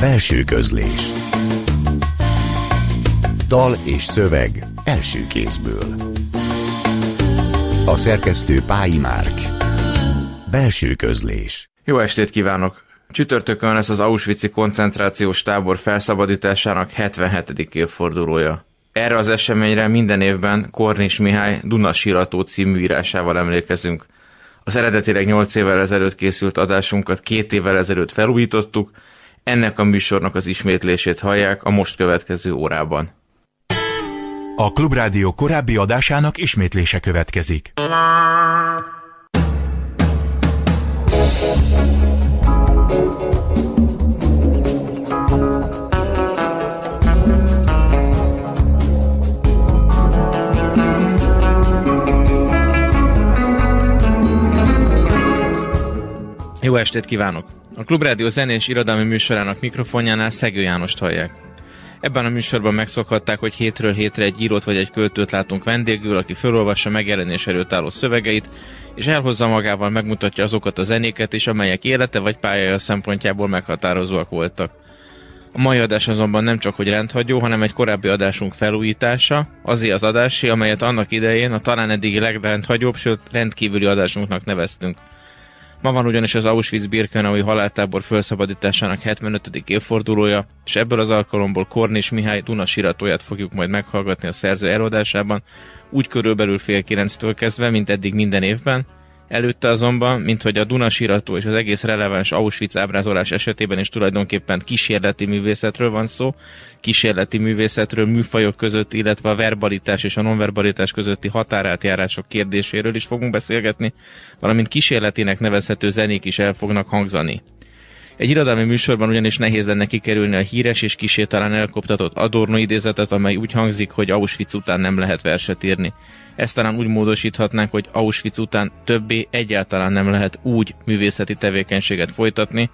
Belső közlés Dal és szöveg első kézből A szerkesztő Pályi Márk Belső közlés Jó estét kívánok! Csütörtökön lesz az Auschwitz-i koncentrációs tábor felszabadításának 77. évfordulója. Erre az eseményre minden évben Kornis Mihály Dunasirató című írásával emlékezünk. Az eredetileg 8 évvel ezelőtt készült adásunkat két évvel ezelőtt felújítottuk, ennek a műsornak az ismétlését hallják a most következő órában. A Klubrádió korábbi adásának ismétlése következik. Jó estét kívánok! A Klubrádió zenés irodalmi műsorának mikrofonjánál Szegő Jánost hallják. Ebben a műsorban megszokhatták, hogy hétről hétre egy írót vagy egy költőt látunk vendégül, aki felolvassa megjelenés előtt álló szövegeit, és elhozza magával megmutatja azokat a zenéket is, amelyek élete vagy pályája szempontjából meghatározóak voltak. A mai adás azonban nem csak hogy rendhagyó, hanem egy korábbi adásunk felújítása, azért az adásé, amelyet annak idején a talán eddigi legrendhagyóbb, sőt rendkívüli adásunknak neveztünk. Ma van ugyanis az Auschwitz-Birkenaui haláltábor felszabadításának 75. évfordulója, és ebből az alkalomból Kornis Mihály Duna siratóját fogjuk majd meghallgatni a szerző előadásában, úgy körülbelül fél kilenctől kezdve, mint eddig minden évben, Előtte azonban, mint hogy a Duna sírató és az egész releváns Auschwitz ábrázolás esetében is tulajdonképpen kísérleti művészetről van szó, kísérleti művészetről, műfajok között, illetve a verbalitás és a nonverbalitás közötti határátjárások kérdéséről is fogunk beszélgetni, valamint kísérletének nevezhető zenék is el fognak hangzani. Egy irodalmi műsorban ugyanis nehéz lenne kikerülni a híres és kisé talán elkoptatott Adorno idézetet, amely úgy hangzik, hogy Auschwitz után nem lehet verset írni. Ezt talán úgy módosíthatnánk, hogy Auschwitz után többé egyáltalán nem lehet úgy művészeti tevékenységet folytatni,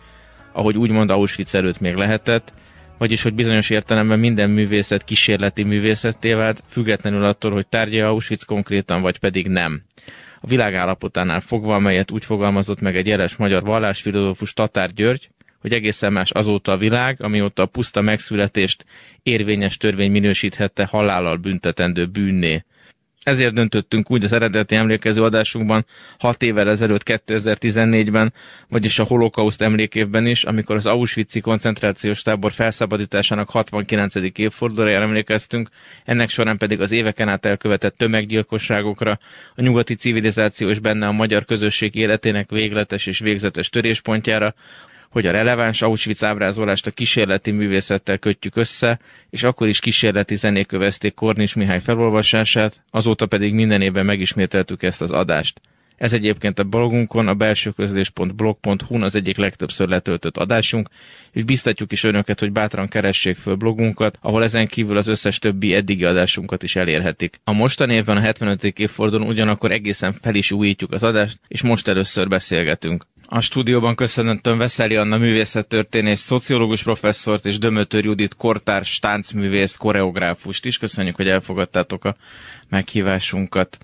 ahogy úgymond Auschwitz előtt még lehetett, vagyis hogy bizonyos értelemben minden művészet kísérleti művészetté vált, függetlenül attól, hogy tárgya Auschwitz konkrétan, vagy pedig nem. A világ állapotánál fogva, amelyet úgy fogalmazott meg egy jeles magyar vallásfilozófus Tatár György, hogy egészen más azóta a világ, amióta a puszta megszületést érvényes törvény minősíthette halállal büntetendő bűnné. Ezért döntöttünk úgy az eredeti emlékező adásunkban 6 évvel ezelőtt 2014-ben, vagyis a holokauszt emlékévben is, amikor az Auschwitz-i koncentrációs tábor felszabadításának 69. évfordulójára emlékeztünk, ennek során pedig az éveken át elkövetett tömeggyilkosságokra, a nyugati civilizáció és benne a magyar közösség életének végletes és végzetes töréspontjára, hogy a releváns Auschwitz ábrázolást a kísérleti művészettel kötjük össze, és akkor is kísérleti zenék kövezték Kornis Mihály felolvasását, azóta pedig minden évben megismételtük ezt az adást. Ez egyébként a blogunkon, a belsőközlés.blog.hu az egyik legtöbbször letöltött adásunk, és biztatjuk is önöket, hogy bátran keressék föl blogunkat, ahol ezen kívül az összes többi eddigi adásunkat is elérhetik. A mostani évben a 75. évfordulón ugyanakkor egészen fel is újítjuk az adást, és most először beszélgetünk. A stúdióban köszöntöm Veszeli Anna művészettörténés, szociológus professzort és Dömötör Judit kortárs táncművészt, koreográfust is. Köszönjük, hogy elfogadtátok a meghívásunkat.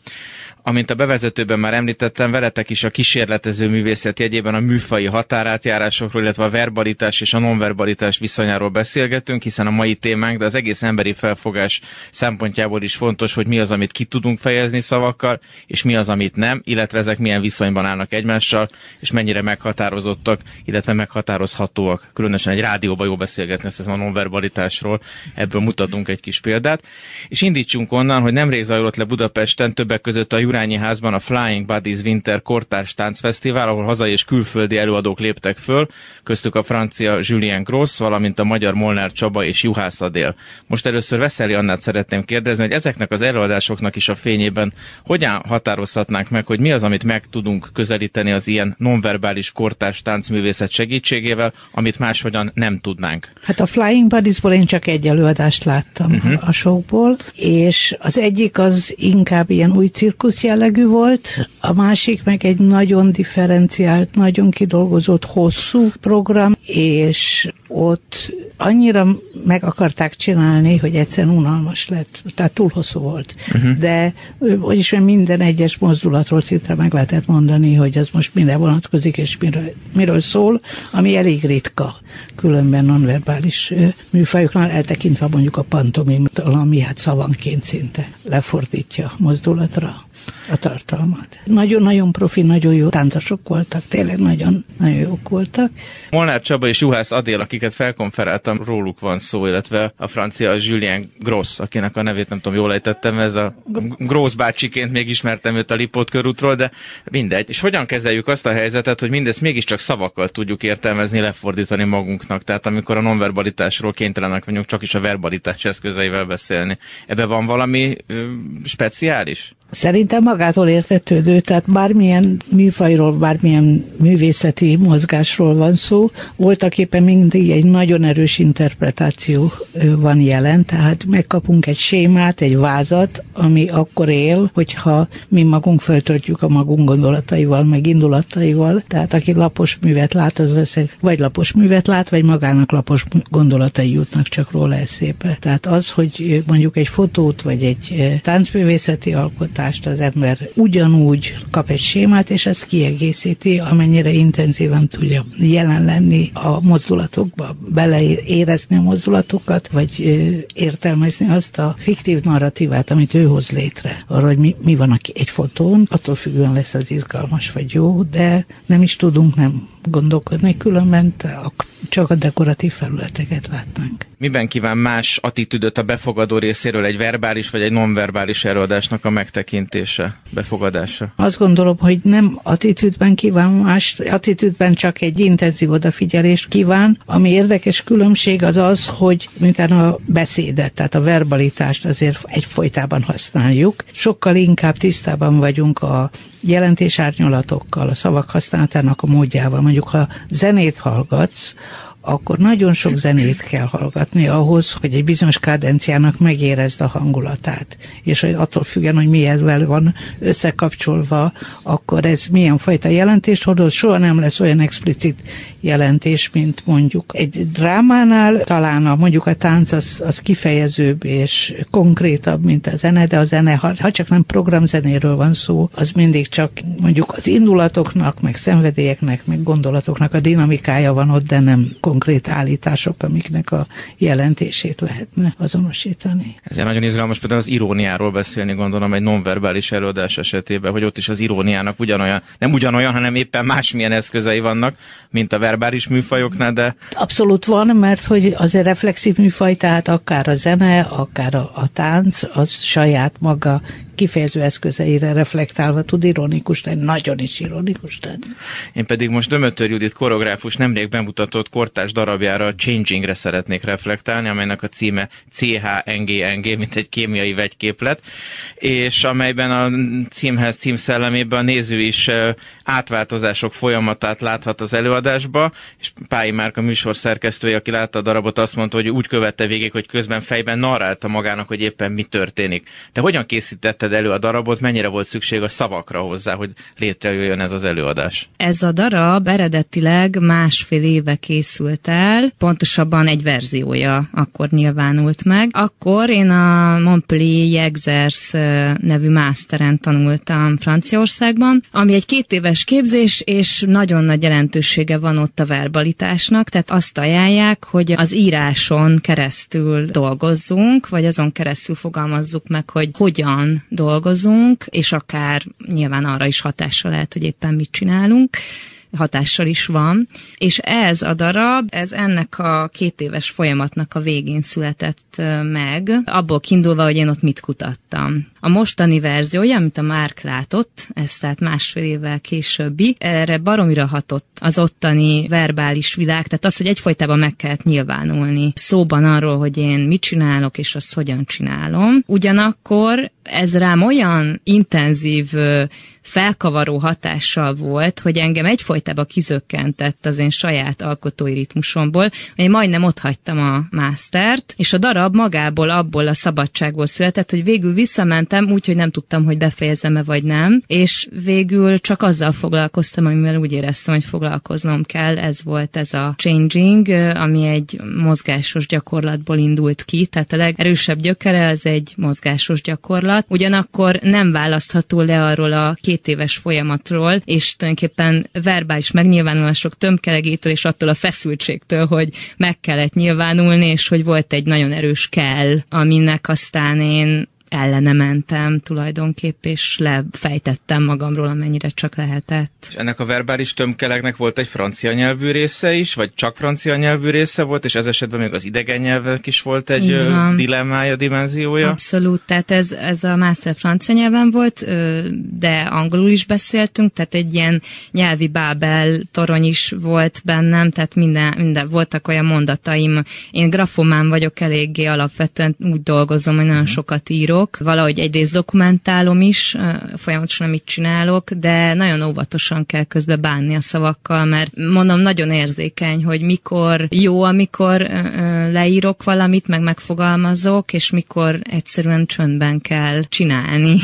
Amint a bevezetőben már említettem, veletek is a kísérletező művészet jegyében a műfai határátjárásokról, illetve a verbalitás és a nonverbalitás viszonyáról beszélgetünk, hiszen a mai témánk, de az egész emberi felfogás szempontjából is fontos, hogy mi az, amit ki tudunk fejezni szavakkal, és mi az, amit nem, illetve ezek milyen viszonyban állnak egymással, és mennyire meghatározottak, illetve meghatározhatóak. Különösen egy rádióban jó beszélgetni ezt a nonverbalitásról, ebből mutatunk egy kis példát. És indítsunk onnan, hogy nemrég zajlott le Budapesten többek között a Jurányi házban a Flying Buddies Winter Kortárs Táncfesztivál, ahol hazai és külföldi előadók léptek föl, köztük a francia Julien Gross, valamint a magyar Molnár Csaba és Juhász Adél. Most először Veszeli Annát szeretném kérdezni, hogy ezeknek az előadásoknak is a fényében hogyan határozhatnánk meg, hogy mi az, amit meg tudunk közelíteni az ilyen nonverbális kortárs táncművészet segítségével, amit máshogyan nem tudnánk? Hát a Flying Buddiesból én csak egy előadást láttam uh-huh. a showból, és az egyik az inkább ilyen új cirkusz jellegű volt, a másik meg egy nagyon differenciált, nagyon kidolgozott, hosszú program, és ott annyira meg akarták csinálni, hogy egyszerűen unalmas lett, tehát túl hosszú volt. Uh-huh. De hogy is minden egyes mozdulatról szinte meg lehetett mondani, hogy az most mire vonatkozik, és miről, miről szól, ami elég ritka, különben nonverbális műfajoknál, eltekintve mondjuk a pantomimtól, ami hát szavanként szinte lefordítja mozdulatra a tartalmat. Nagyon-nagyon profi, nagyon jó táncosok voltak, tényleg nagyon, nagyon jók voltak. Molnár Csaba és Juhász Adél, akiket felkonferáltam, róluk van szó, illetve a francia Julien Gross, akinek a nevét nem tudom, jól ejtettem, ez a Gross bácsiként még ismertem őt a Lipót körútról, de mindegy. És hogyan kezeljük azt a helyzetet, hogy mindezt mégiscsak szavakkal tudjuk értelmezni, lefordítani magunknak, tehát amikor a nonverbalitásról kénytelenek vagyunk csak is a verbalitás eszközeivel beszélni. Ebbe van valami ö, speciális? Szerintem magától értetődő, tehát bármilyen műfajról, bármilyen művészeti mozgásról van szó, voltak éppen mindig egy nagyon erős interpretáció van jelen, tehát megkapunk egy sémát, egy vázat, ami akkor él, hogyha mi magunk föltöltjük a magunk gondolataival, meg indulataival, tehát aki lapos művet lát, az veszek, vagy lapos művet lát, vagy magának lapos gondolatai jutnak csak róla eszébe. Tehát az, hogy mondjuk egy fotót, vagy egy táncművészeti alkot alkotást az ember ugyanúgy kap egy sémát, és ezt kiegészíti, amennyire intenzíven tudja jelen lenni a mozdulatokba, beleérezni a mozdulatokat, vagy értelmezni azt a fiktív narratívát, amit ő hoz létre. Arra, hogy mi, mi van egy fotón, attól függően lesz az izgalmas vagy jó, de nem is tudunk nem gondolkodni, különben csak a dekoratív felületeket látnánk. Miben kíván más attitűdöt a befogadó részéről egy verbális vagy egy nonverbális előadásnak a megtekintése, befogadása? Azt gondolom, hogy nem attitűdben kíván más, attitűdben csak egy intenzív odafigyelést kíván. Ami érdekes különbség az az, hogy miután a beszédet, tehát a verbalitást azért egyfolytában használjuk, sokkal inkább tisztában vagyunk a jelentésárnyalatokkal, a szavak használatának a módjával. Mondjuk, ha zenét hallgatsz, akkor nagyon sok zenét kell hallgatni ahhoz, hogy egy bizonyos kádenciának megérezd a hangulatát. És hogy attól függően, hogy milyenvel van összekapcsolva, akkor ez milyen fajta jelentést hordoz, soha nem lesz olyan explicit jelentés, mint mondjuk egy drámánál talán a, mondjuk a tánc az, az kifejezőbb és konkrétabb, mint a zene, de a zene, ha, ha csak nem programzenéről van szó, az mindig csak mondjuk az indulatoknak, meg szenvedélyeknek, meg gondolatoknak a dinamikája van ott, de nem konkrét állítások, amiknek a jelentését lehetne azonosítani. Ezért nagyon izgalmas például az iróniáról beszélni, gondolom, egy nonverbális előadás esetében, hogy ott is az iróniának ugyanolyan, nem ugyanolyan, hanem éppen másmilyen eszközei vannak, mint a verbális műfajoknál, de... Abszolút van, mert hogy az egy reflexív műfaj, tehát akár a zene, akár a, a tánc, az saját maga kifejező eszközeire reflektálva tud ironikus lenni, nagyon is ironikus lenni. Én pedig most Dömötör Judit koreográfus nemrég bemutatott kortás darabjára Changingre szeretnék reflektálni, amelynek a címe CHNGNG, mint egy kémiai vegyképlet, és amelyben a címhez, címszellemében a néző is átváltozások folyamatát láthat az előadásba, és Pályi Márka műsor szerkesztője, aki látta a darabot, azt mondta, hogy úgy követte végig, hogy közben fejben narrálta magának, hogy éppen mi történik. Te hogyan készítetted elő a darabot, mennyire volt szükség a szavakra hozzá, hogy létrejöjjön ez az előadás? Ez a darab eredetileg másfél éve készült el, pontosabban egy verziója akkor nyilvánult meg. Akkor én a Montpellier Jegzers nevű másteren tanultam Franciaországban, ami egy két éves éves képzés, és nagyon nagy jelentősége van ott a verbalitásnak, tehát azt ajánlják, hogy az íráson keresztül dolgozzunk, vagy azon keresztül fogalmazzuk meg, hogy hogyan dolgozunk, és akár nyilván arra is hatással lehet, hogy éppen mit csinálunk hatással is van, és ez a darab, ez ennek a két éves folyamatnak a végén született meg, abból kiindulva, hogy én ott mit kutattam. A mostani verziója, amit a Márk látott, ez tehát másfél évvel későbbi, erre baromira hatott az ottani verbális világ, tehát az, hogy egyfolytában meg kellett nyilvánulni szóban arról, hogy én mit csinálok, és azt hogyan csinálom. Ugyanakkor ez rám olyan intenzív felkavaró hatással volt, hogy engem egyfolytában kizökkentett az én saját alkotói ritmusomból, hogy én majdnem ott hagytam a mástert, és a darab magából, abból a szabadságból született, hogy végül visszamentem, úgyhogy nem tudtam, hogy befejezem-e vagy nem, és végül csak azzal foglalkoztam, amivel úgy éreztem, hogy foglalkoznom kell, ez volt ez a changing, ami egy mozgásos gyakorlatból indult ki, tehát a legerősebb gyökere az egy mozgásos gyakorlat, ugyanakkor nem választható le arról a két éves folyamatról, és tulajdonképpen verbális megnyilvánulások tömkelegétől és attól a feszültségtől, hogy meg kellett nyilvánulni, és hogy volt egy nagyon erős kell, aminek aztán én ellene mentem tulajdonképp, és lefejtettem magamról, amennyire csak lehetett. És ennek a verbális tömkelegnek volt egy francia nyelvű része is, vagy csak francia nyelvű része volt, és ez esetben még az idegen nyelvek is volt egy dilemmája, dimenziója? Abszolút, tehát ez, ez a master francia nyelven volt, de angolul is beszéltünk, tehát egy ilyen nyelvi bábel torony is volt bennem, tehát minden, minden voltak olyan mondataim. Én grafomán vagyok eléggé alapvetően úgy dolgozom, hogy nagyon mhm. sokat írok, írok, valahogy egyrészt dokumentálom is, folyamatosan amit csinálok, de nagyon óvatosan kell közbe bánni a szavakkal, mert mondom, nagyon érzékeny, hogy mikor jó, amikor leírok valamit, meg megfogalmazok, és mikor egyszerűen csöndben kell csinálni.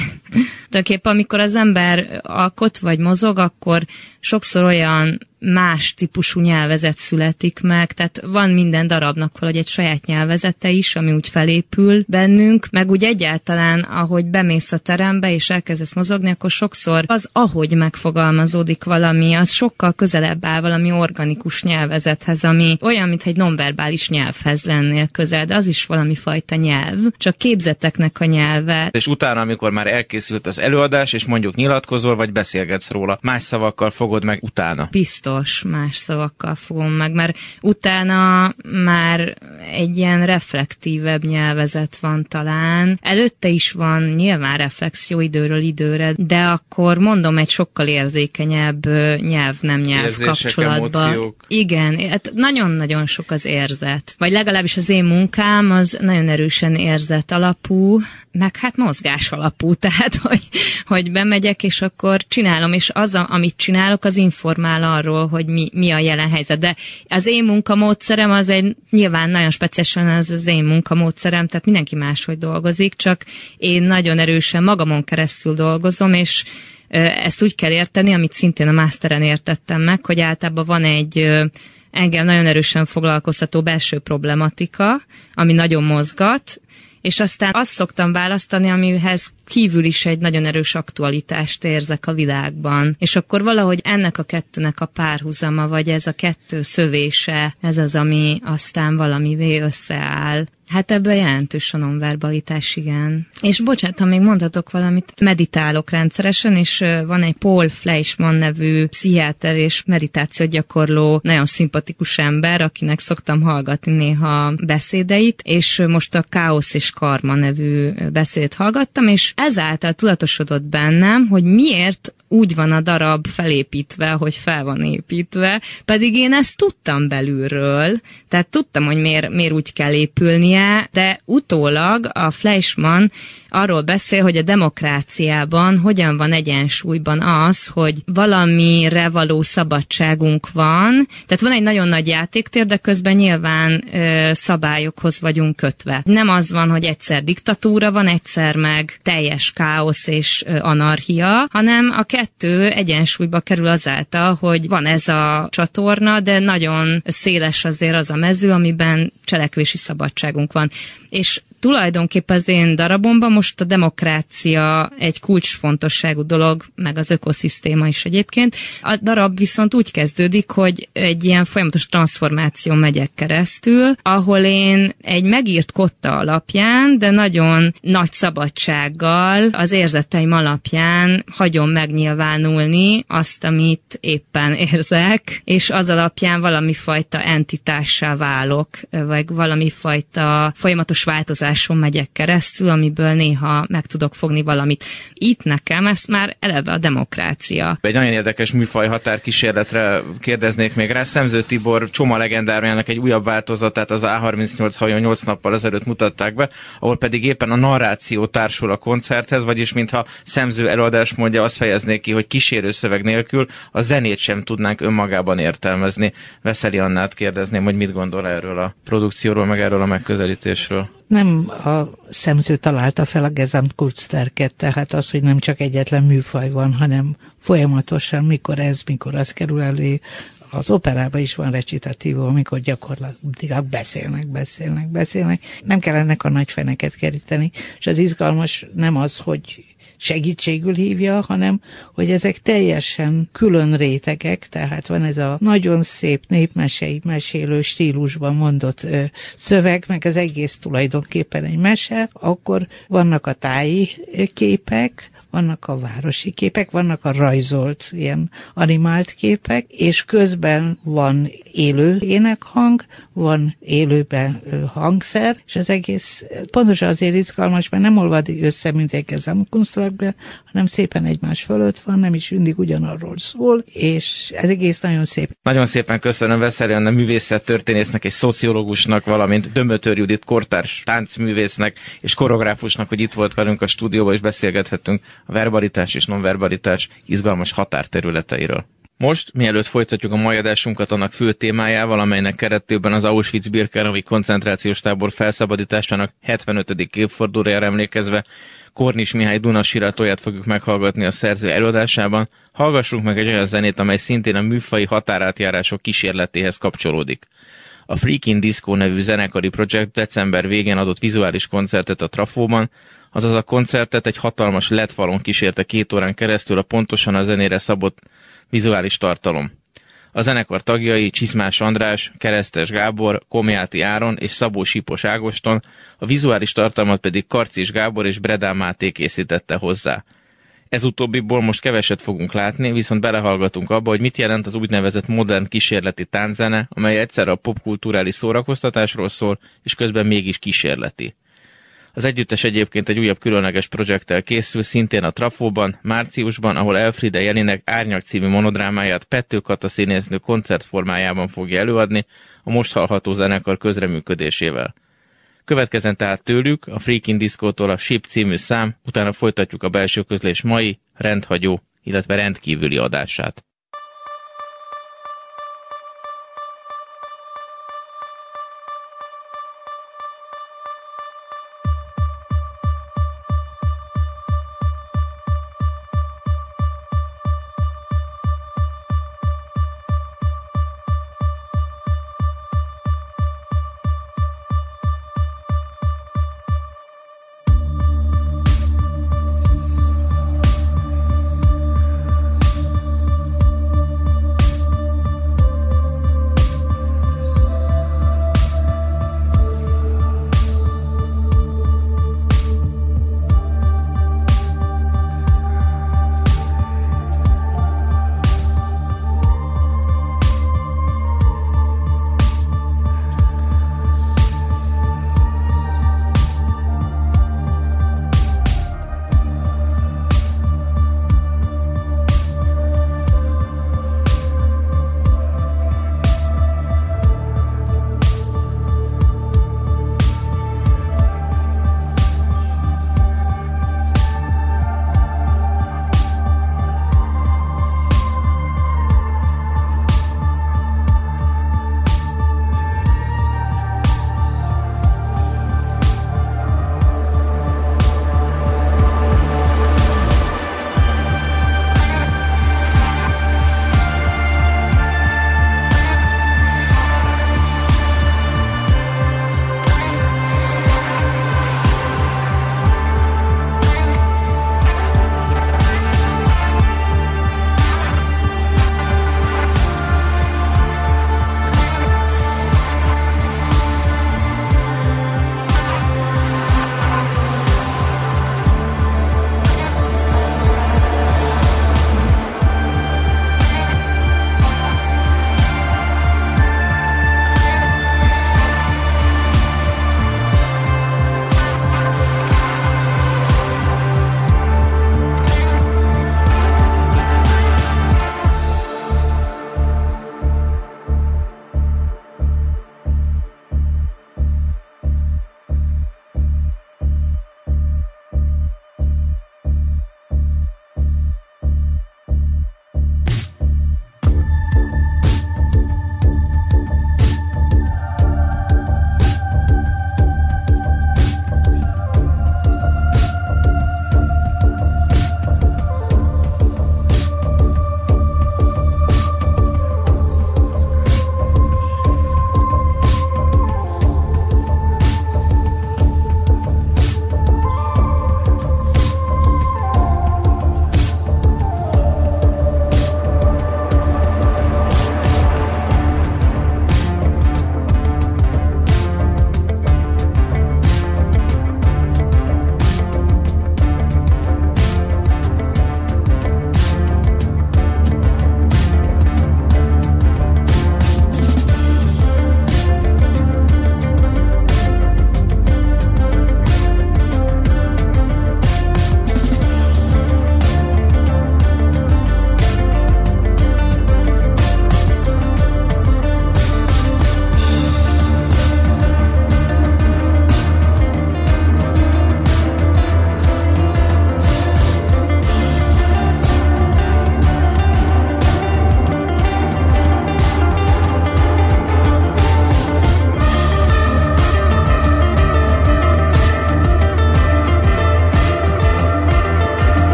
Tulajdonképpen amikor az ember alkot vagy mozog, akkor sokszor olyan más típusú nyelvezet születik meg, tehát van minden darabnak valahogy egy saját nyelvezete is, ami úgy felépül bennünk, meg úgy egyáltalán, ahogy bemész a terembe és elkezdesz mozogni, akkor sokszor az, ahogy megfogalmazódik valami, az sokkal közelebb áll valami organikus nyelvezethez, ami olyan, mintha egy nonverbális nyelvhez lennél közel, de az is valami fajta nyelv, csak képzeteknek a nyelve. És utána, amikor már elkészült az előadás, és mondjuk nyilatkozol, vagy beszélgetsz róla, más szavakkal fogod meg utána. Biztos más szavakkal fogom meg, mert utána már egy ilyen reflektívebb nyelvezet van talán. Előtte is van nyilván reflexió időről időre, de akkor mondom egy sokkal érzékenyebb nyelv-nem nyelv Érzések, kapcsolatban. Emóciók. Igen, hát nagyon-nagyon sok az érzet. Vagy legalábbis az én munkám az nagyon erősen érzet alapú, meg hát mozgás alapú, tehát hogy, hogy bemegyek, és akkor csinálom, és az, amit csinálok, az informál arról, hogy mi, mi a jelen helyzet. De az én munkamódszerem az egy nyilván nagyon speciálisan az az én munkamódszerem, tehát mindenki máshogy dolgozik, csak én nagyon erősen magamon keresztül dolgozom, és ezt úgy kell érteni, amit szintén a masteren értettem meg, hogy általában van egy engem nagyon erősen foglalkoztató belső problematika, ami nagyon mozgat, és aztán azt szoktam választani, amihez kívül is egy nagyon erős aktualitást érzek a világban. És akkor valahogy ennek a kettőnek a párhuzama, vagy ez a kettő szövése, ez az, ami aztán valamivé összeáll. Hát ebben jelentős a nonverbalitás, igen. És bocsánat, ha még mondhatok valamit, meditálok rendszeresen, és van egy Paul Fleischmann nevű pszichiáter és meditáció gyakorló, nagyon szimpatikus ember, akinek szoktam hallgatni néha beszédeit, és most a Káosz és Karma nevű beszéd hallgattam, és ezáltal tudatosodott bennem, hogy miért úgy van a darab felépítve, hogy fel van építve, pedig én ezt tudtam belülről, tehát tudtam, hogy miért, miért úgy kell de utólag a Fleischmann arról beszél, hogy a demokráciában hogyan van egyensúlyban az, hogy valamire való szabadságunk van, tehát van egy nagyon nagy játéktér, de közben nyilván ö, szabályokhoz vagyunk kötve. Nem az van, hogy egyszer diktatúra van, egyszer meg teljes káosz és ö, anarchia, hanem a kettő egyensúlyba kerül azáltal, hogy van ez a csatorna, de nagyon széles azért az a mező, amiben cselekvési szabadságunk van. És tulajdonképpen az én darabomban most a demokrácia egy kulcsfontosságú dolog, meg az ökoszisztéma is egyébként. A darab viszont úgy kezdődik, hogy egy ilyen folyamatos transformáció megyek keresztül, ahol én egy megírt kotta alapján, de nagyon nagy szabadsággal az érzeteim alapján hagyom megnyilvánulni azt, amit éppen érzek, és az alapján valami fajta entitássá válok, vagy valami fajta folyamatos változás tudáson megyek keresztül, amiből néha meg tudok fogni valamit. Itt nekem ez már eleve a demokrácia. Egy nagyon érdekes műfaj határkísérletre kérdeznék még rá. Szemző Tibor Csoma legendárjának egy újabb változatát az A38 hajó 8 nappal ezelőtt mutatták be, ahol pedig éppen a narráció társul a koncerthez, vagyis mintha Szemző előadás mondja, azt fejeznék ki, hogy kísérő szöveg nélkül a zenét sem tudnánk önmagában értelmezni. Veszeli Annát kérdezném, hogy mit gondol erről a produkcióról, meg erről a megközelítésről. Nem a szemző találta fel a Gesamtkurzterket, tehát az, hogy nem csak egyetlen műfaj van, hanem folyamatosan, mikor ez, mikor az kerül elő, az operában is van recitatívó, amikor gyakorlatilag beszélnek, beszélnek, beszélnek. Nem kell ennek a nagy feneket keríteni, és az izgalmas nem az, hogy segítségül hívja, hanem hogy ezek teljesen külön rétegek, tehát van ez a nagyon szép népmesei mesélő stílusban mondott ö, szöveg, meg az egész tulajdonképpen egy mese, akkor vannak a táji képek, vannak a városi képek, vannak a rajzolt, ilyen animált képek, és közben van élő énekhang, van élőben hangszer, és az egész pontosan azért izgalmas, mert nem olvad össze ez a kunstwerkbe, hanem szépen egymás fölött van, nem is mindig ugyanarról szól, és ez egész nagyon szép. Nagyon szépen köszönöm Veszelian a művészet történésznek és szociológusnak, valamint Dömötör Judit kortárs táncművésznek és koreográfusnak, hogy itt volt velünk a stúdióban, és beszélgethettünk a verbalitás és nonverbalitás izgalmas határterületeiről. Most, mielőtt folytatjuk a mai adásunkat annak fő témájával, amelynek keretében az Auschwitz-Birkenaui koncentrációs tábor felszabadításának 75. évfordulójára emlékezve Kornis Mihály Duna síratóját fogjuk meghallgatni a szerző előadásában, hallgassunk meg egy olyan zenét, amely szintén a műfai határátjárások kísérletéhez kapcsolódik. A Freaking Disco nevű zenekari projekt december végén adott vizuális koncertet a Trafóban, azaz a koncertet egy hatalmas LED falon kísérte két órán keresztül a pontosan a zenére szabott vizuális tartalom. A zenekar tagjai Csizmás András, Keresztes Gábor, Komjáti Áron és Szabó Sipos Ágoston, a vizuális tartalmat pedig Karcis Gábor és Bredán Máté készítette hozzá. Ez utóbbiból most keveset fogunk látni, viszont belehallgatunk abba, hogy mit jelent az úgynevezett modern kísérleti tánzene, amely egyszerre a popkulturális szórakoztatásról szól, és közben mégis kísérleti. Az együttes egyébként egy újabb különleges projekttel készül, szintén a Trafóban, márciusban, ahol Elfride Jelinek Árnyak című monodrámáját Pető Kata színésznő koncertformájában fogja előadni a most hallható zenekar közreműködésével. Következen tehát tőlük a Freaking Disco-tól a Ship című szám, utána folytatjuk a belső közlés mai, rendhagyó, illetve rendkívüli adását.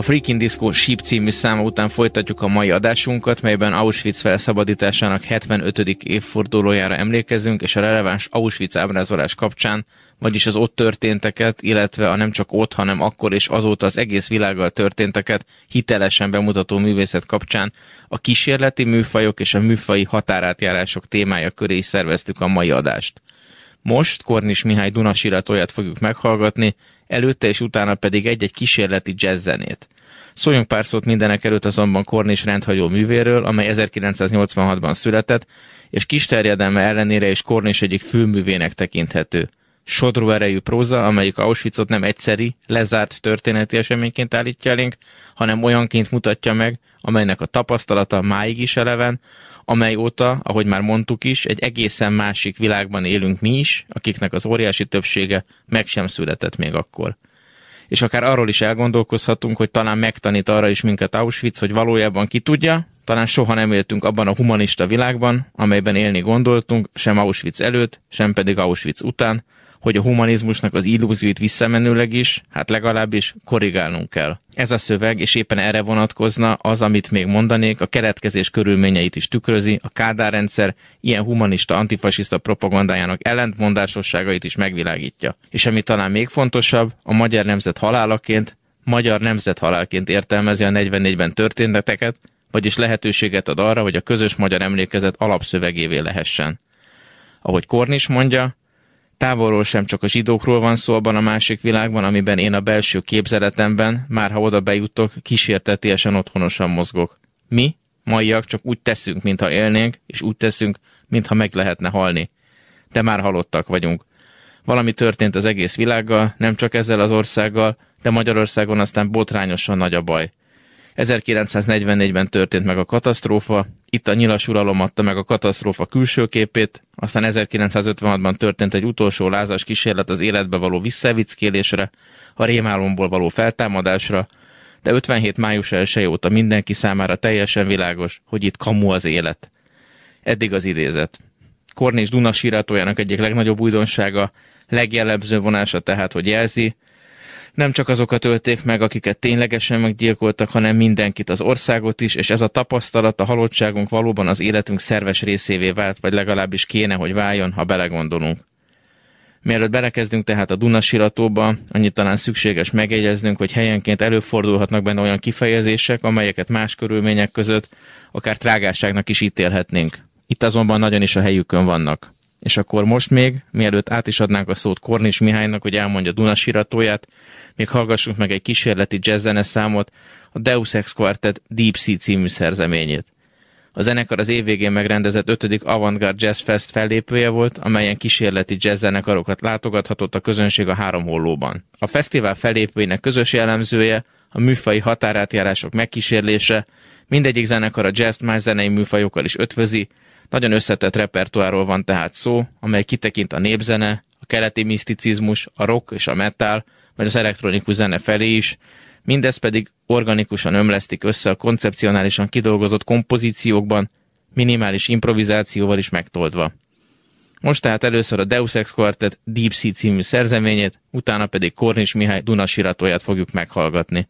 A Freaking Disco Sheep című száma után folytatjuk a mai adásunkat, melyben Auschwitz felszabadításának 75. évfordulójára emlékezünk, és a releváns Auschwitz ábrázolás kapcsán, vagyis az ott történteket, illetve a nem csak ott, hanem akkor és azóta az egész világgal történteket hitelesen bemutató művészet kapcsán a kísérleti műfajok és a műfai határátjárások témája köré is szerveztük a mai adást. Most Kornis Mihály Dunasiratóját fogjuk meghallgatni, előtte és utána pedig egy-egy kísérleti jazz zenét. Szóljunk pár szót mindenek előtt azonban Kornis rendhagyó művéről, amely 1986-ban született, és kis terjedelme ellenére is Kornis egyik főművének tekinthető. Sodró erejű próza, amelyik Auschwitzot nem egyszeri, lezárt történeti eseményként állítja elénk, hanem olyanként mutatja meg, amelynek a tapasztalata máig is eleven, amely óta, ahogy már mondtuk is, egy egészen másik világban élünk mi is, akiknek az óriási többsége meg sem született még akkor. És akár arról is elgondolkozhatunk, hogy talán megtanít arra is minket Auschwitz, hogy valójában ki tudja, talán soha nem éltünk abban a humanista világban, amelyben élni gondoltunk, sem Auschwitz előtt, sem pedig Auschwitz után, hogy a humanizmusnak az illúzióit visszamenőleg is, hát legalábbis korrigálnunk kell. Ez a szöveg, és éppen erre vonatkozna az, amit még mondanék, a keretkezés körülményeit is tükrözi, a Kádár rendszer ilyen humanista, antifasiszta propagandájának ellentmondásosságait is megvilágítja. És ami talán még fontosabb, a magyar nemzet halálaként, magyar nemzet halálként értelmezi a 44-ben történeteket, vagyis lehetőséget ad arra, hogy a közös magyar emlékezet alapszövegévé lehessen. Ahogy Kornis mondja, Távolról sem csak a zsidókról van szó abban a másik világban, amiben én a belső képzeletemben, már ha oda bejutok, kísértetiesen otthonosan mozgok. Mi, maiak csak úgy teszünk, mintha élnénk, és úgy teszünk, mintha meg lehetne halni. De már halottak vagyunk. Valami történt az egész világgal, nem csak ezzel az országgal, de Magyarországon aztán botrányosan nagy a baj. 1944-ben történt meg a katasztrófa, itt a nyilas uralom adta meg a katasztrófa külső képét, aztán 1956-ban történt egy utolsó lázas kísérlet az életbe való visszavickélésre, a rémálomból való feltámadásra, de 57 május 1 óta mindenki számára teljesen világos, hogy itt kamu az élet. Eddig az idézet. Kornés Duna sírátójának egyik legnagyobb újdonsága, legjellemző vonása tehát, hogy jelzi, nem csak azokat ölték meg, akiket ténylegesen meggyilkoltak, hanem mindenkit, az országot is, és ez a tapasztalat, a halottságunk valóban az életünk szerves részévé vált, vagy legalábbis kéne, hogy váljon, ha belegondolunk. Mielőtt belekezdünk tehát a Duna siratóba, annyit talán szükséges megjegyeznünk, hogy helyenként előfordulhatnak benne olyan kifejezések, amelyeket más körülmények között akár trágásságnak is ítélhetnénk. Itt azonban nagyon is a helyükön vannak. És akkor most még, mielőtt át is adnánk a szót Kornis Mihálynak, hogy elmondja Duna siratóját, még hallgassunk meg egy kísérleti jazz számot, a Deus Ex Quartet Deep Sea című szerzeményét. A zenekar az évvégén megrendezett 5. Avantgarde Jazz Fest fellépője volt, amelyen kísérleti jazz zenekarokat látogathatott a közönség a három hollóban. A fesztivál fellépőinek közös jellemzője a műfai határátjárások megkísérlése, mindegyik zenekar a jazz más zenei műfajokkal is ötvözi, nagyon összetett repertoárról van tehát szó, amely kitekint a népzene, a keleti miszticizmus, a rock és a metal, vagy az elektronikus zene felé is, mindez pedig organikusan ömlesztik össze a koncepcionálisan kidolgozott kompozíciókban, minimális improvizációval is megtoldva. Most tehát először a Deus Ex Quartet Deep Sea című szerzeményét, utána pedig Kornis Mihály Duna siratóját fogjuk meghallgatni.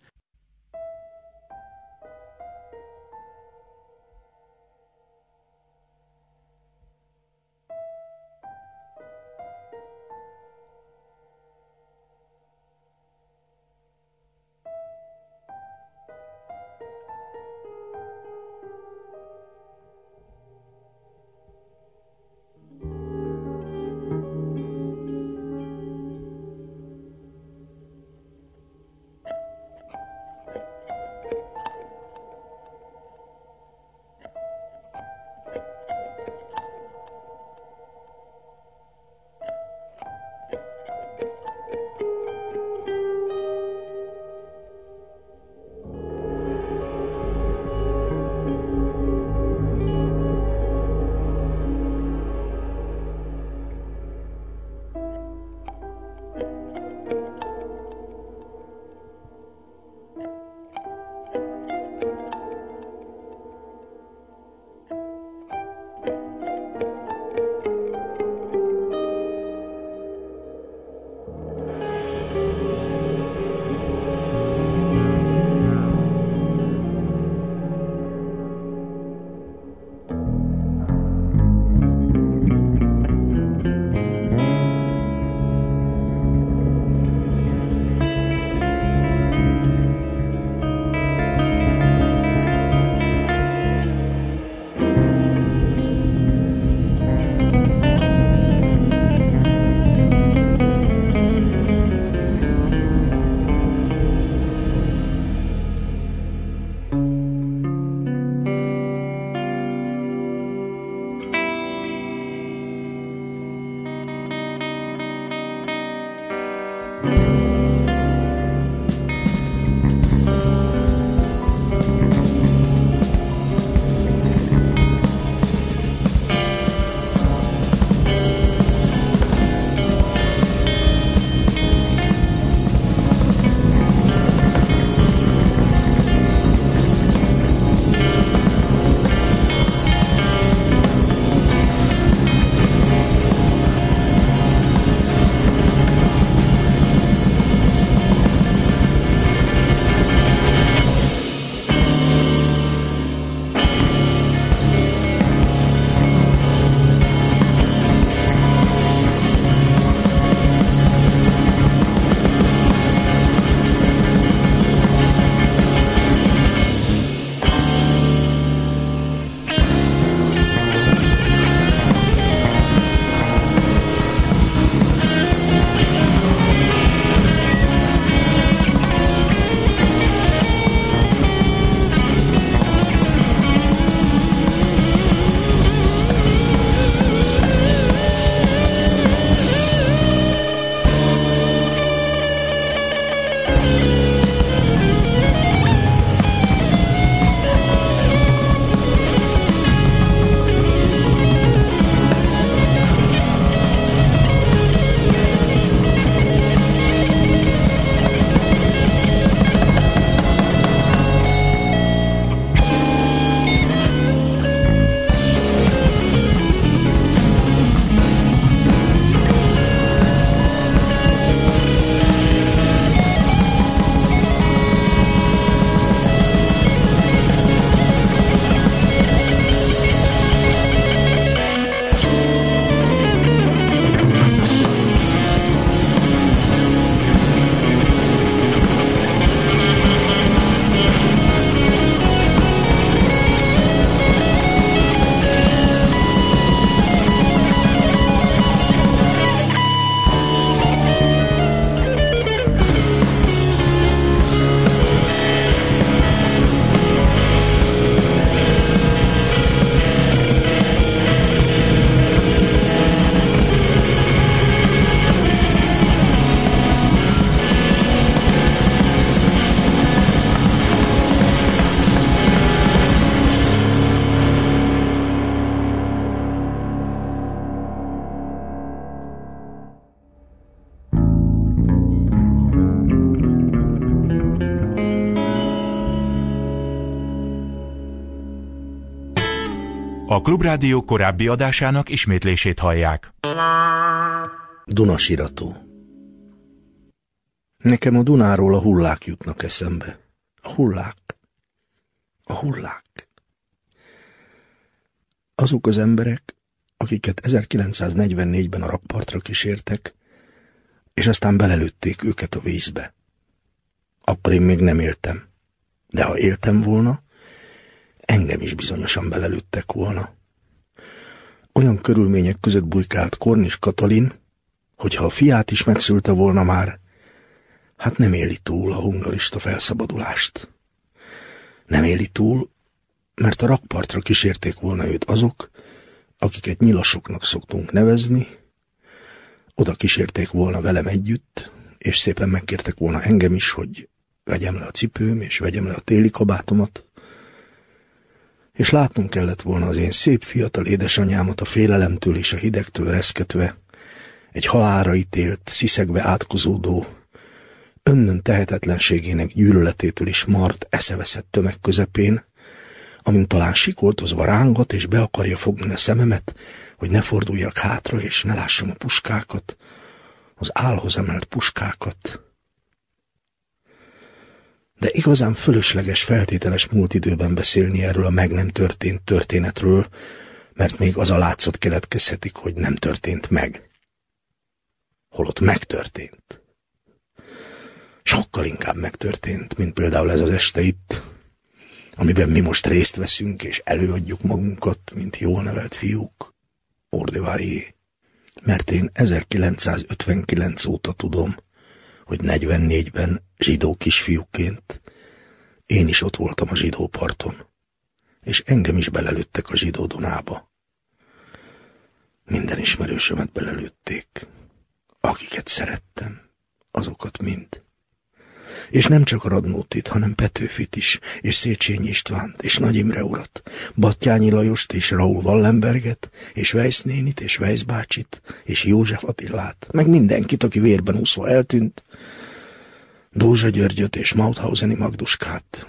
A Klubrádió korábbi adásának ismétlését hallják. Dunasirató Nekem a Dunáról a hullák jutnak eszembe. A hullák. A hullák. Azok az emberek, akiket 1944-ben a rakpartra kísértek, és aztán belelőtték őket a vízbe. Akkor én még nem éltem. De ha éltem volna, engem is bizonyosan belelőttek volna. Olyan körülmények között bujkált Kornis Katalin, hogyha a fiát is megszülte volna már, hát nem éli túl a hungarista felszabadulást. Nem éli túl, mert a rakpartra kísérték volna őt azok, akiket nyilasoknak szoktunk nevezni, oda kísérték volna velem együtt, és szépen megkértek volna engem is, hogy vegyem le a cipőm, és vegyem le a téli kabátomat, és látnom kellett volna az én szép fiatal édesanyámat a félelemtől és a hidegtől reszketve, egy halára ítélt, sziszegve átkozódó, önnön tehetetlenségének gyűlöletétől is mart, eszeveszett tömeg közepén, amint talán sikoltozva rángat és be akarja fogni a szememet, hogy ne forduljak hátra és ne lássam a puskákat, az álhoz emelt puskákat. De igazán fölösleges feltételes múlt időben beszélni erről a meg nem történt történetről, mert még az a látszat keletkezhetik, hogy nem történt meg. Holott megtörtént. Sokkal inkább megtörtént, mint például ez az este itt, amiben mi most részt veszünk, és előadjuk magunkat, mint jól nevelt fiúk. Ordevárié. Mert én 1959 óta tudom, hogy 44-ben zsidó kisfiúként én is ott voltam a zsidó parton, és engem is belelőttek a zsidó Donába. Minden ismerősömet belelőtték. Akiket szerettem, azokat mind. És nem csak Radnótit, hanem Petőfit is, és Széchenyi Istvánt, és Nagy Imre urat, Battyányi Lajost, és Raúl Wallenberget, és Weiss nénit, és Weiss bácsit, és József Attilát, meg mindenkit, aki vérben úszva eltűnt, Dózsa Györgyöt és Mauthauseni Magduskát,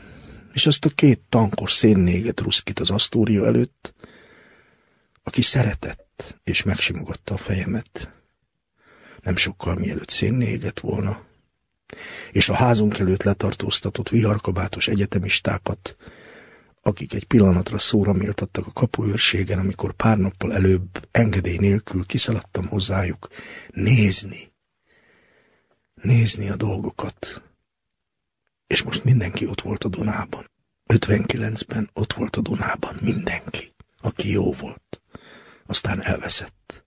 és azt a két tankos szénnéget ruszkit az Asztória előtt, aki szeretett, és megsimogatta a fejemet. Nem sokkal mielőtt szénnéget volna, és a házunk előtt letartóztatott viharkabátos egyetemistákat, akik egy pillanatra szóra méltattak a kapuőrségen, amikor pár nappal előbb engedély nélkül kiszaladtam hozzájuk nézni, nézni a dolgokat. És most mindenki ott volt a Dunában. 59-ben ott volt a Dunában mindenki, aki jó volt. Aztán elveszett.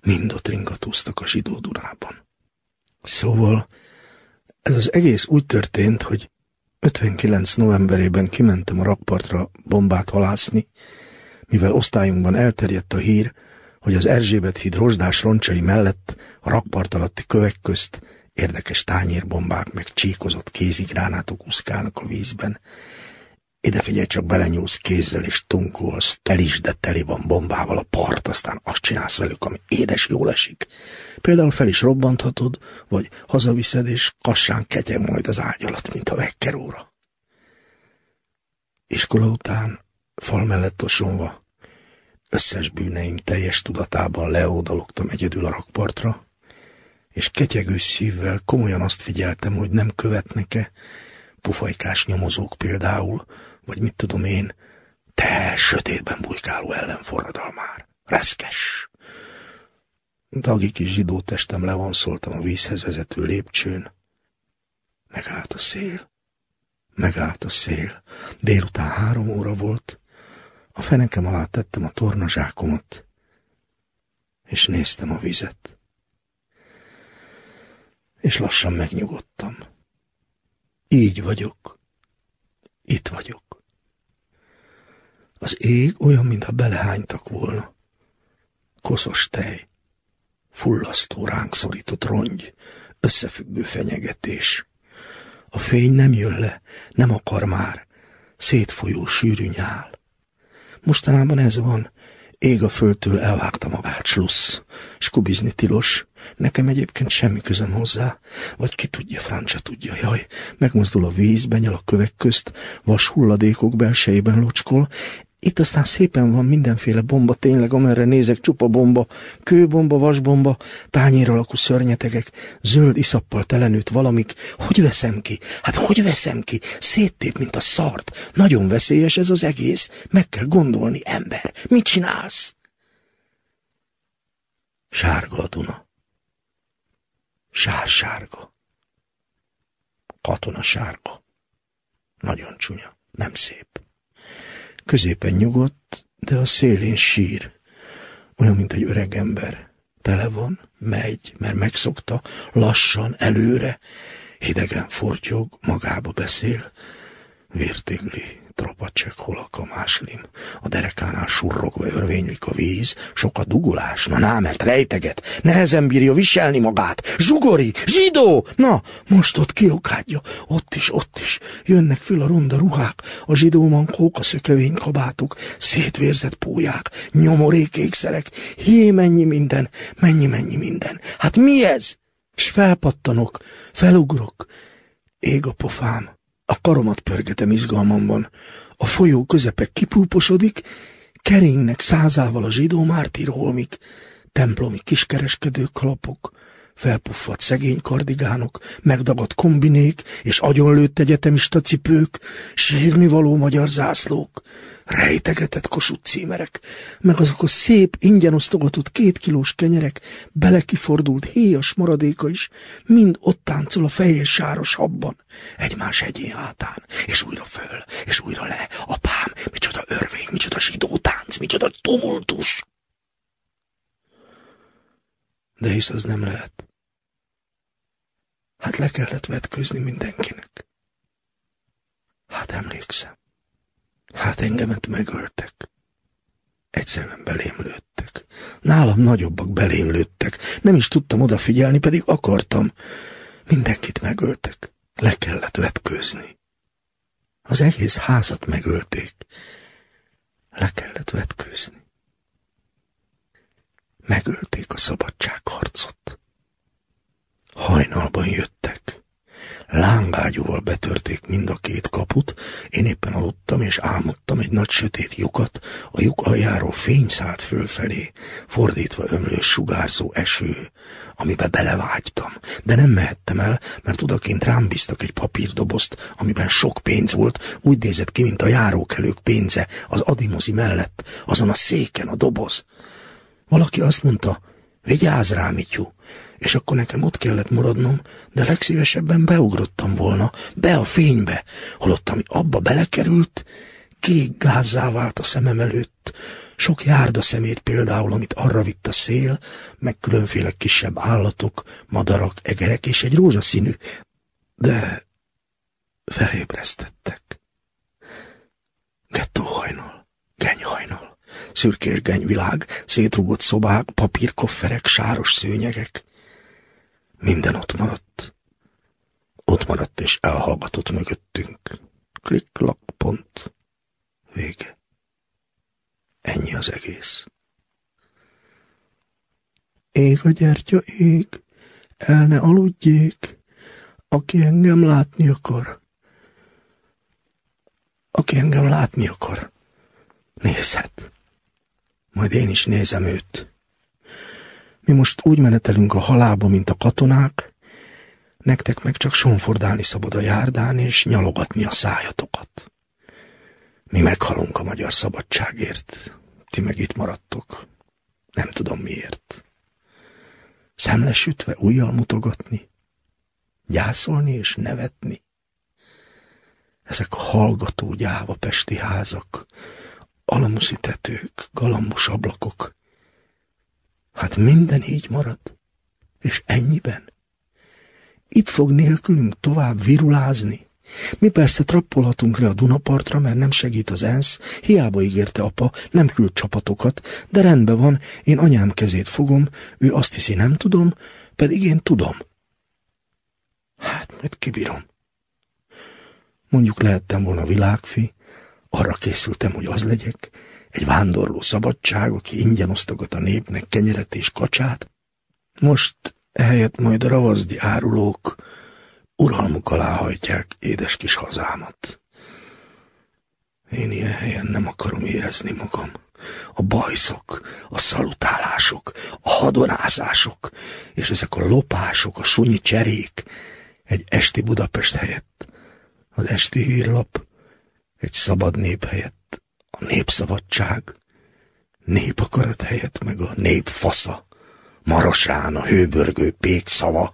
Mind ott ringatóztak a zsidó Dunában. Szóval ez az egész úgy történt, hogy 59 novemberében kimentem a rakpartra bombát halászni, mivel osztályunkban elterjedt a hír, hogy az Erzsébet híd rozsdás roncsai mellett a rakpart alatti kövek közt érdekes tányérbombák meg csíkozott kézigránátok úszkálnak a vízben, ide figyelj, csak belenyúlsz kézzel és tunkolsz, tel is, de teli van bombával a part, aztán azt csinálsz velük, ami édes jól esik. Például fel is robbanthatod, vagy hazaviszed, és kassán ketyeg majd az ágy alatt, mint a vekkeróra. Iskola után, fal mellett osonva, összes bűneim teljes tudatában leódalogtam egyedül a rakpartra, és ketyegő szívvel komolyan azt figyeltem, hogy nem követnek-e, pufajkás nyomozók például, vagy mit tudom én, te sötétben bujkáló ellenforradalmár, reszkes. Dagi kis zsidó testem levonszoltam a vízhez vezető lépcsőn. Megállt a szél. Megállt a szél. Délután három óra volt. A fenekem alá tettem a tornazsákomat, és néztem a vizet. És lassan megnyugodtam. Így vagyok. Itt vagyok. Az ég olyan, mintha belehánytak volna. Koszos tej, fullasztó ránk szorított rongy, összefüggő fenyegetés. A fény nem jön le, nem akar már, szétfolyó sűrű nyál. Mostanában ez van, ég a földtől elvágta magát slussz, s kubizni tilos, Nekem egyébként semmi közöm hozzá, vagy ki tudja, Francia tudja, jaj, megmozdul a víz, benyal a kövek közt, vas hulladékok belsejében locskol, Itt aztán szépen van mindenféle bomba, tényleg, amerre nézek, csupa bomba, kőbomba, vasbomba, tányér alakú szörnyetegek, zöld iszappal telenőtt valamik. Hogy veszem ki? Hát hogy veszem ki? Széttép, mint a szart. Nagyon veszélyes ez az egész. Meg kell gondolni, ember. Mit csinálsz? Sárga a Duna. Sársárga. Katona sárga. Nagyon csúnya, nem szép. Középen nyugodt, de a szélén sír. Olyan, mint egy öreg ember. Tele van, megy, mert megszokta, lassan, előre, hidegen fortyog, magába beszél, vértigli, Tropacsek, hol a kamáslim. A derekánál surrogva örvénylik a víz, sok a dugulás, na ná, mert rejteget, nehezen bírja viselni magát. Zsugori, zsidó! Na, most ott kiokádja, ott is, ott is. Jönnek föl a ronda ruhák, a zsidó mankók, a szökevény kabátok, szétvérzett pólyák, nyomorék ékszerek, hé, mennyi minden, mennyi, mennyi minden. Hát mi ez? S felpattanok, felugrok, ég a pofám. A karomat pörgetem izgalmamban. A folyó közepe kipúposodik, keringnek százával a zsidó mártírholmik, templomi kiskereskedők kalapok, felpuffadt szegény kardigánok, megdagadt kombinék és agyonlőtt egyetemista cipők, sírni való magyar zászlók, rejtegetett kosut címerek, meg azok a szép, ingyen osztogatott két kilós kenyerek, belekifordult héjas maradéka is, mind ott táncol a fejes sáros habban, egymás hegyén hátán, és újra föl, és újra le. Apám, micsoda örvény, micsoda zsidó tánc, micsoda tumultus! De hisz az nem lehet. Hát le kellett vetközni mindenkinek. Hát emlékszem. Hát engemet megöltek. Egyszerűen belém lőttek. Nálam nagyobbak belém lőttek. Nem is tudtam odafigyelni, pedig akartam. Mindenkit megöltek. Le kellett vetkőzni. Az egész házat megölték. Le kellett vetkőzni. Megölték a szabadságharcot. Hajnalban jöttek. Lángágyúval betörték mind a két kaput, én éppen aludtam, és álmodtam egy nagy sötét lyukat, a lyuk aljáról fény szállt fölfelé, fordítva ömlő sugárzó eső, amibe belevágytam, de nem mehettem el, mert odakint rám bíztak egy papírdobozt, amiben sok pénz volt, úgy nézett ki, mint a járókelők pénze, az adimozi mellett, azon a széken a doboz. Valaki azt mondta, vigyázz rá, Mityu, és akkor nekem ott kellett maradnom, de legszívesebben beugrottam volna, be a fénybe, holott ami abba belekerült, kék gázzá vált a szemem előtt, sok járda szemét például, amit arra vitt a szél, meg különféle kisebb állatok, madarak, egerek és egy rózsaszínű, de felébresztettek. Gettóhajnal, genyhajnal, szürkés genyvilág, szétrugott szobák, papírkofferek, sáros szőnyegek. Minden ott maradt. Ott maradt és elhallgatott mögöttünk. Klik-klak, pont. Vége. Ennyi az egész. Ég a gyertya, ég, el ne aludjék, aki engem látni akar. Aki engem látni akar, nézhet. Majd én is nézem őt. Mi most úgy menetelünk a halálba, mint a katonák, nektek meg csak sonfordálni szabad a járdán, és nyalogatni a szájatokat. Mi meghalunk a magyar szabadságért, ti meg itt maradtok. Nem tudom miért. Szemlesütve újjal mutogatni, gyászolni és nevetni. Ezek a hallgató gyáva pesti házak, alamuszi tetők, galambos ablakok, Hát minden így marad. És ennyiben. Itt fog nélkülünk tovább virulázni. Mi persze trappolhatunk le a Dunapartra, mert nem segít az ENSZ, hiába ígérte apa, nem küld csapatokat, de rendben van, én anyám kezét fogom, ő azt hiszi nem tudom, pedig én tudom. Hát, majd kibírom. Mondjuk lehettem volna világfi, arra készültem, hogy az legyek, egy vándorló szabadság, aki ingyen osztogat a népnek kenyeret és kacsát. Most ehelyett majd a ravazdi árulók uralmuk alá hajtják édes kis hazámat. Én ilyen helyen nem akarom érezni magam. A bajszok, a szalutálások, a hadonázások, és ezek a lopások, a sunyi cserék egy esti Budapest helyett, az esti hírlap egy szabad nép helyett, a népszabadság, népakarat helyett meg a nép fasza, marosán a hőbörgő pék szava.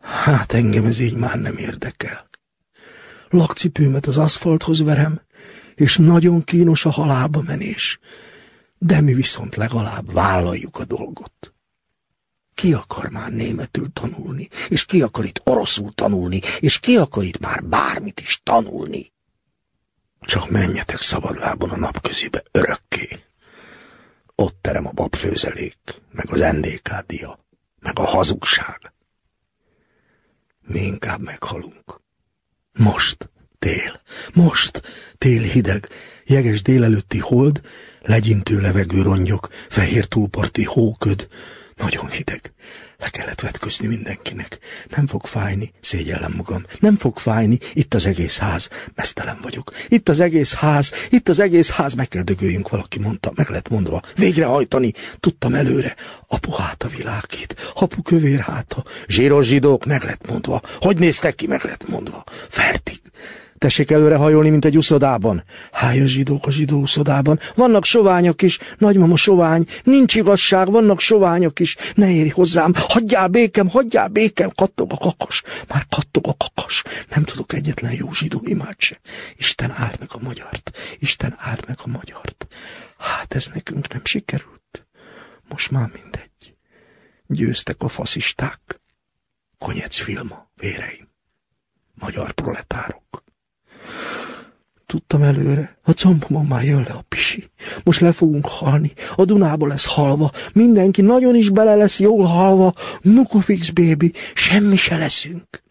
Hát engem ez így már nem érdekel. Lakcipőmet az aszfalthoz verem, és nagyon kínos a halálba menés, de mi viszont legalább vállaljuk a dolgot. Ki akar már németül tanulni, és ki akar itt oroszul tanulni, és ki akar itt már bármit is tanulni? Csak menjetek szabadlábon a napközibe örökké. Ott terem a babfőzelék, meg az NDK meg a hazugság. Mi inkább meghalunk. Most, tél, most, tél hideg, jeges délelőtti hold, legyintő levegő rongyok, fehér túlparti hóköd, nagyon hideg. Le kellett vetközni mindenkinek. Nem fog fájni, szégyellem magam. Nem fog fájni, itt az egész ház. Mesztelen vagyok. Itt az egész ház, itt az egész ház. Meg kell dögöljünk, valaki mondta. Meg lett mondva. Végrehajtani. Tudtam előre. Apu hát a világét. Apu kövér háta. Zsíros zsidók. Meg lett mondva. Hogy néztek ki? Meg lett mondva. Fertig. Tessék előre hajolni, mint egy uszodában. Háj a zsidók a zsidó uszodában. Vannak soványok is. Nagymama sovány. Nincs igazság, vannak soványok is. Ne érj hozzám. Hagyjál békem, hagyjál békem. Kattog a kakas. Már kattog a kakas. Nem tudok egyetlen jó zsidó imád se. Isten áld meg a magyart. Isten áld meg a magyart. Hát ez nekünk nem sikerült. Most már mindegy. Győztek a faszisták. Konyec filma, véreim. Magyar proletárok. Tudtam előre, a combomon már jön le a pisi. Most le fogunk halni, a Dunába lesz halva, mindenki nagyon is bele lesz jól halva, Nukofix baby, semmi se leszünk.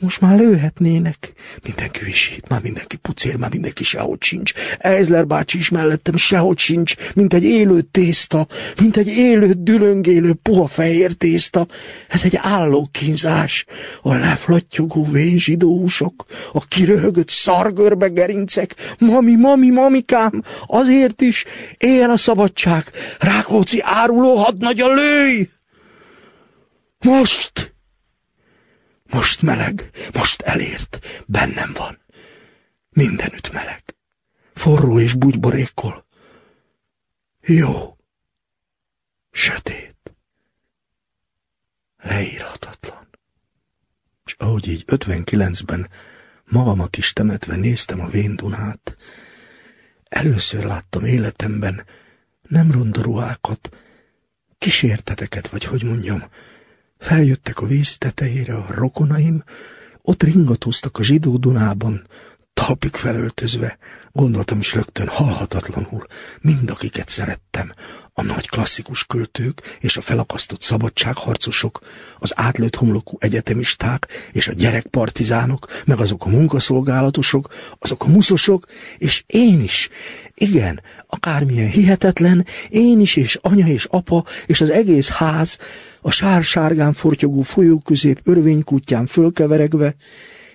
Most már lőhetnének. Mindenki visít, már mindenki pucér, már mindenki sehogy sincs. Eizler bácsi is mellettem sehogy sincs, mint egy élő tészta, mint egy élő, dülöngélő, puha fehér tészta. Ez egy állókínzás. A leflattyogó vén zsidóusok, a kiröhögött szargörbe gerincek. Mami, mami, mamikám, azért is éljen a szabadság. Rákóczi áruló hadnagya lőj! Most! Most meleg, most elért, bennem van. Mindenütt meleg. Forró és bugyborékkol. Jó. Sötét. Leírhatatlan. És ahogy így 59-ben magamat is temetve néztem a véndunát, először láttam életemben nem ronda ruhákat, kísérteteket, vagy hogy mondjam, Feljöttek a víz tetejére a rokonaim, ott ringatóztak a zsidó Dunában, talpig felöltözve, gondoltam is rögtön halhatatlanul, mind akiket szerettem, a nagy klasszikus költők és a felakasztott szabadságharcosok, az átlőtt homlokú egyetemisták és a gyerekpartizánok, meg azok a munkaszolgálatosok, azok a muszosok, és én is, igen, akármilyen hihetetlen, én is, és anya és apa, és az egész ház, a sár-sárgán fortyogó folyó közép örvénykutyán fölkeveregve,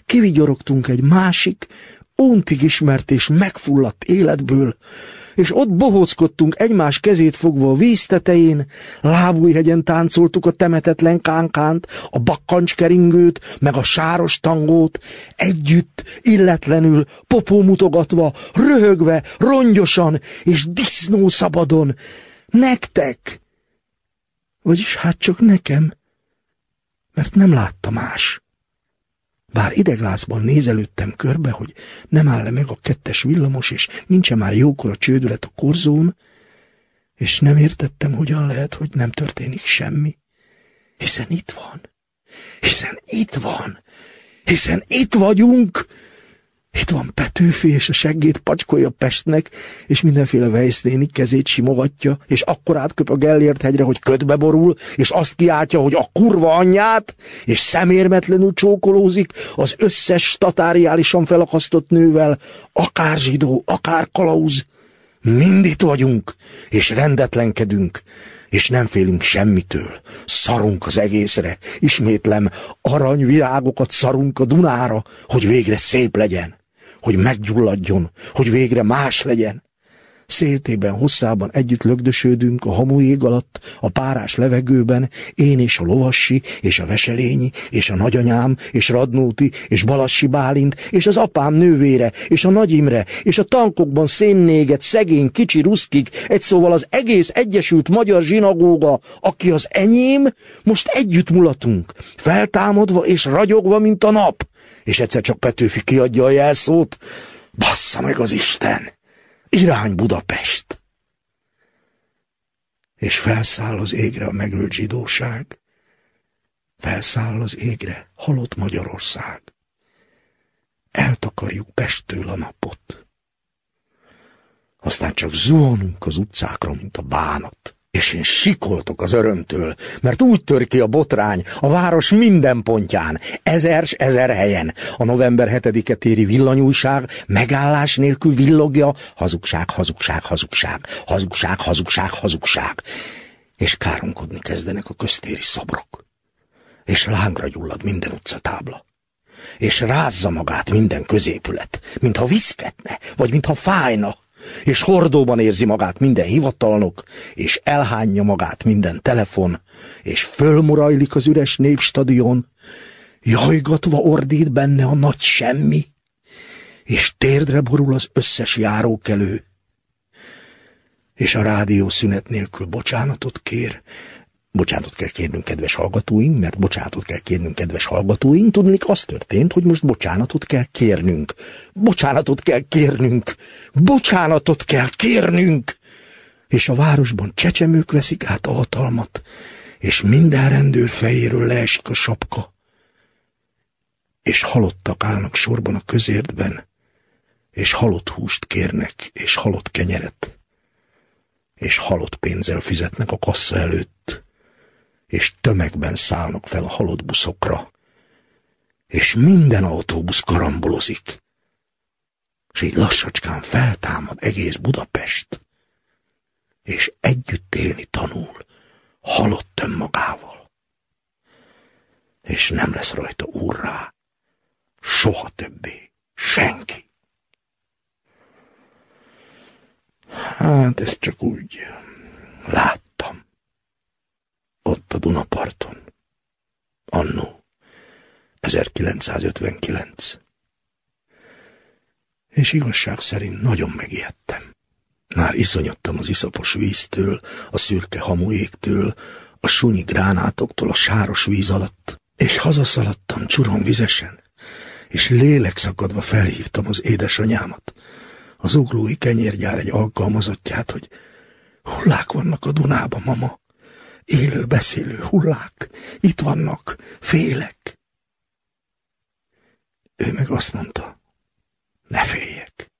kivigyorogtunk egy másik, untig ismert és megfulladt életből, és ott bohóckodtunk egymás kezét fogva a víz tetején, lábújhegyen táncoltuk a temetetlen kánkánt, a bakkancskeringőt, meg a sáros tangót, együtt, illetlenül, popó mutogatva, röhögve, rongyosan és disznó szabadon. Nektek! Vagyis hát csak nekem, mert nem látta más. Bár ideglázban nézelődtem körbe, hogy nem áll -e meg a kettes villamos, és nincsen már jókor a csődület a korzón, és nem értettem, hogyan lehet, hogy nem történik semmi. Hiszen itt van. Hiszen itt van. Hiszen itt vagyunk. Itt van Petőfi, és a seggét pacskolja Pestnek, és mindenféle vejszléni kezét simogatja, és akkor átköp a Gellért hegyre, hogy ködbe borul, és azt kiáltja, hogy a kurva anyját, és szemérmetlenül csókolózik az összes statáriálisan felakasztott nővel, akár zsidó, akár kalauz. Mind itt vagyunk, és rendetlenkedünk, és nem félünk semmitől. Szarunk az egészre, ismétlem, aranyvirágokat szarunk a Dunára, hogy végre szép legyen hogy meggyulladjon, hogy végre más legyen. Széltében, hosszában együtt lögdösödünk a hamujég alatt, a párás levegőben, én és a lovassi, és a veselényi, és a nagyanyám, és Radnóti, és Balassi Bálint, és az apám nővére, és a Nagy Imre, és a tankokban szénnéget szegény kicsi ruszkik, egy szóval az egész Egyesült Magyar Zsinagóga, aki az enyém, most együtt mulatunk, feltámadva és ragyogva, mint a nap. És egyszer csak Petőfi kiadja a jelszót, bassza meg az Isten! Irány Budapest! És felszáll az égre a megölt zsidóság, felszáll az égre halott Magyarország. Eltakarjuk Pesttől a napot. Aztán csak zuhanunk az utcákra, mint a bánat és én sikoltok az örömtől, mert úgy tör ki a botrány a város minden pontján, ezer ezer helyen. A november 7-e téri villanyújság megállás nélkül villogja, hazugság, hazugság, hazugság, hazugság, hazugság, hazugság. És káromkodni kezdenek a köztéri szobrok. És lángra gyullad minden utcatábla és rázza magát minden középület, mintha viszketne, vagy mintha fájna, és hordóban érzi magát minden hivatalnok, és elhányja magát minden telefon, és fölmurajlik az üres népstadion, jajgatva ordít benne a nagy semmi, és térdre borul az összes járókelő, és a rádió szünet nélkül bocsánatot kér, Bocsánatot kell kérnünk, kedves hallgatóink, mert bocsánatot kell kérnünk, kedves hallgatóink. Tudnék, az történt, hogy most bocsánatot kell kérnünk. Bocsánatot kell kérnünk. Bocsánatot kell kérnünk. És a városban csecsemők veszik át a hatalmat, és minden rendőr fejéről leesik a sapka. És halottak állnak sorban a közértben, és halott húst kérnek, és halott kenyeret, és halott pénzzel fizetnek a kassa előtt és tömegben szállnak fel a halott buszokra, és minden autóbusz karambolozik, és így lassacskán feltámad egész Budapest, és együtt élni tanul, halott önmagával. És nem lesz rajta úrrá, soha többé, senki. Hát ez csak úgy láttam ott a Dunaparton. Annó, 1959. És igazság szerint nagyon megijedtem. Már iszonyodtam az iszapos víztől, a szürke hamujéktől, a sunyi gránátoktól a sáros víz alatt, és hazaszaladtam csuron vizesen, és lélekszakadva felhívtam az édesanyámat, az uglói kenyérgyár egy alkalmazottját, hogy hullák vannak a Dunába, mama élő beszélő hullák, itt vannak, félek. Ő meg azt mondta, ne féljek.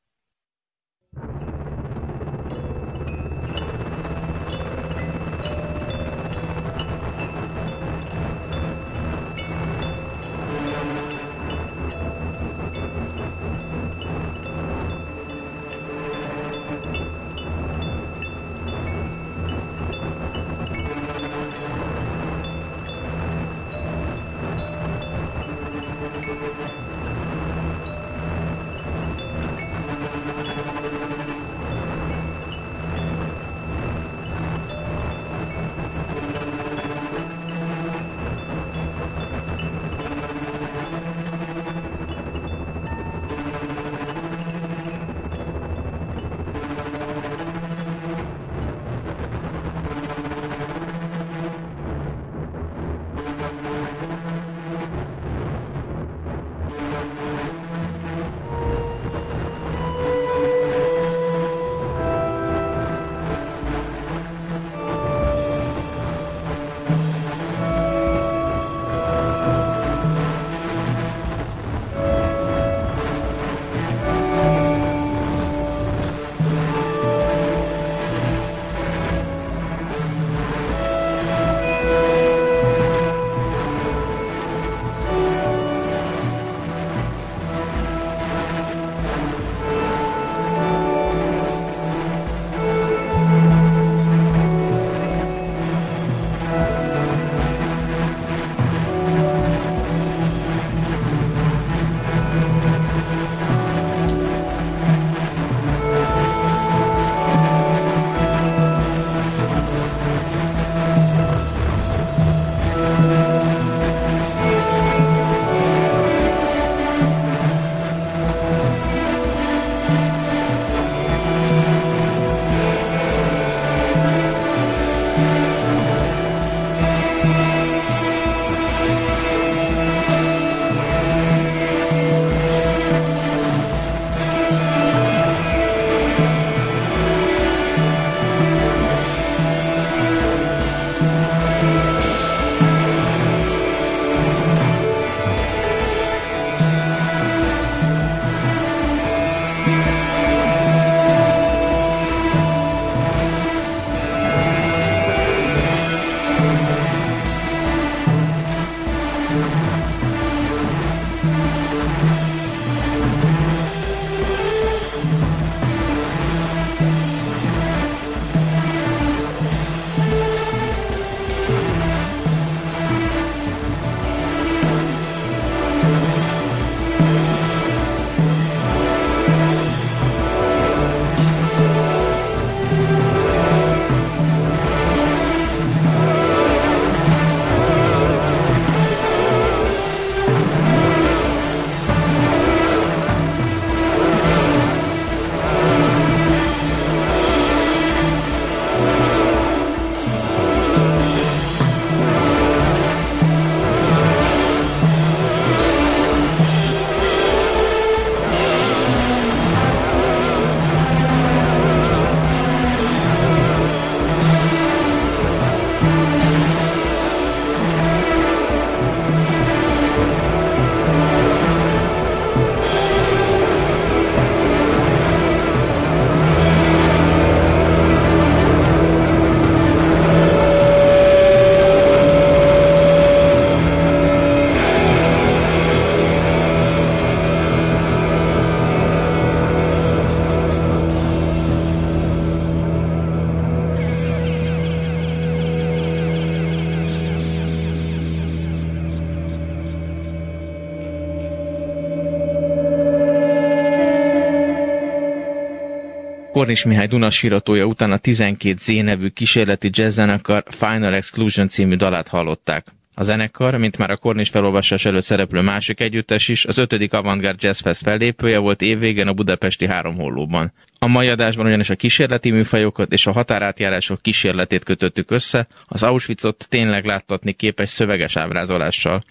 Kornis Mihály Dunasíratója után a 12 Z nevű kísérleti jazzzenekar Final Exclusion című dalát hallották. A zenekar, mint már a Kornis felolvasás előtt szereplő másik együttes is, az 5. Avantgard Jazz Fest fellépője volt évvégén a budapesti három hollóban. A mai adásban ugyanis a kísérleti műfajokat és a határátjárások kísérletét kötöttük össze, az Auschwitzot tényleg láttatni képes szöveges ábrázolással.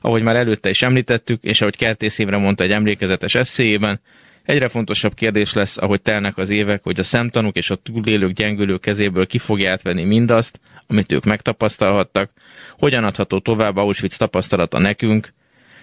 Ahogy már előtte is említettük, és ahogy Kertész évre mondta egy emlékezetes eszéjében, Egyre fontosabb kérdés lesz, ahogy telnek az évek, hogy a szemtanúk és a túlélők gyengülő kezéből ki fogja átvenni mindazt, amit ők megtapasztalhattak, hogyan adható tovább Auschwitz tapasztalata nekünk,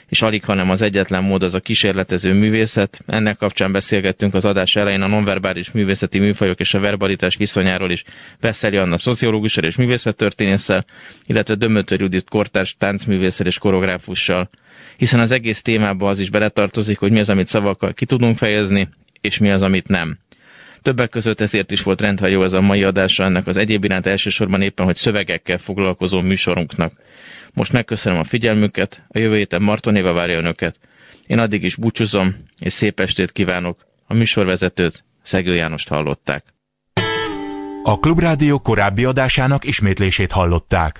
és alig, hanem az egyetlen mód az a kísérletező művészet. Ennek kapcsán beszélgettünk az adás elején a nonverbális művészeti műfajok és a verbalitás viszonyáról is Veszeli Anna szociológussal és művészettörténésszel, illetve Dömötör Judit kortárs táncművésszel és koreográfussal hiszen az egész témába az is beletartozik, hogy mi az, amit szavakkal ki tudunk fejezni, és mi az, amit nem. Többek között ezért is volt rendhagyó ez a mai adása ennek az egyéb iránt elsősorban éppen, hogy szövegekkel foglalkozó műsorunknak. Most megköszönöm a figyelmüket, a jövő héten Martonéva várja önöket. Én addig is búcsúzom, és szép estét kívánok. A műsorvezetőt Szegő Jánost hallották. A Klubrádió korábbi adásának ismétlését hallották.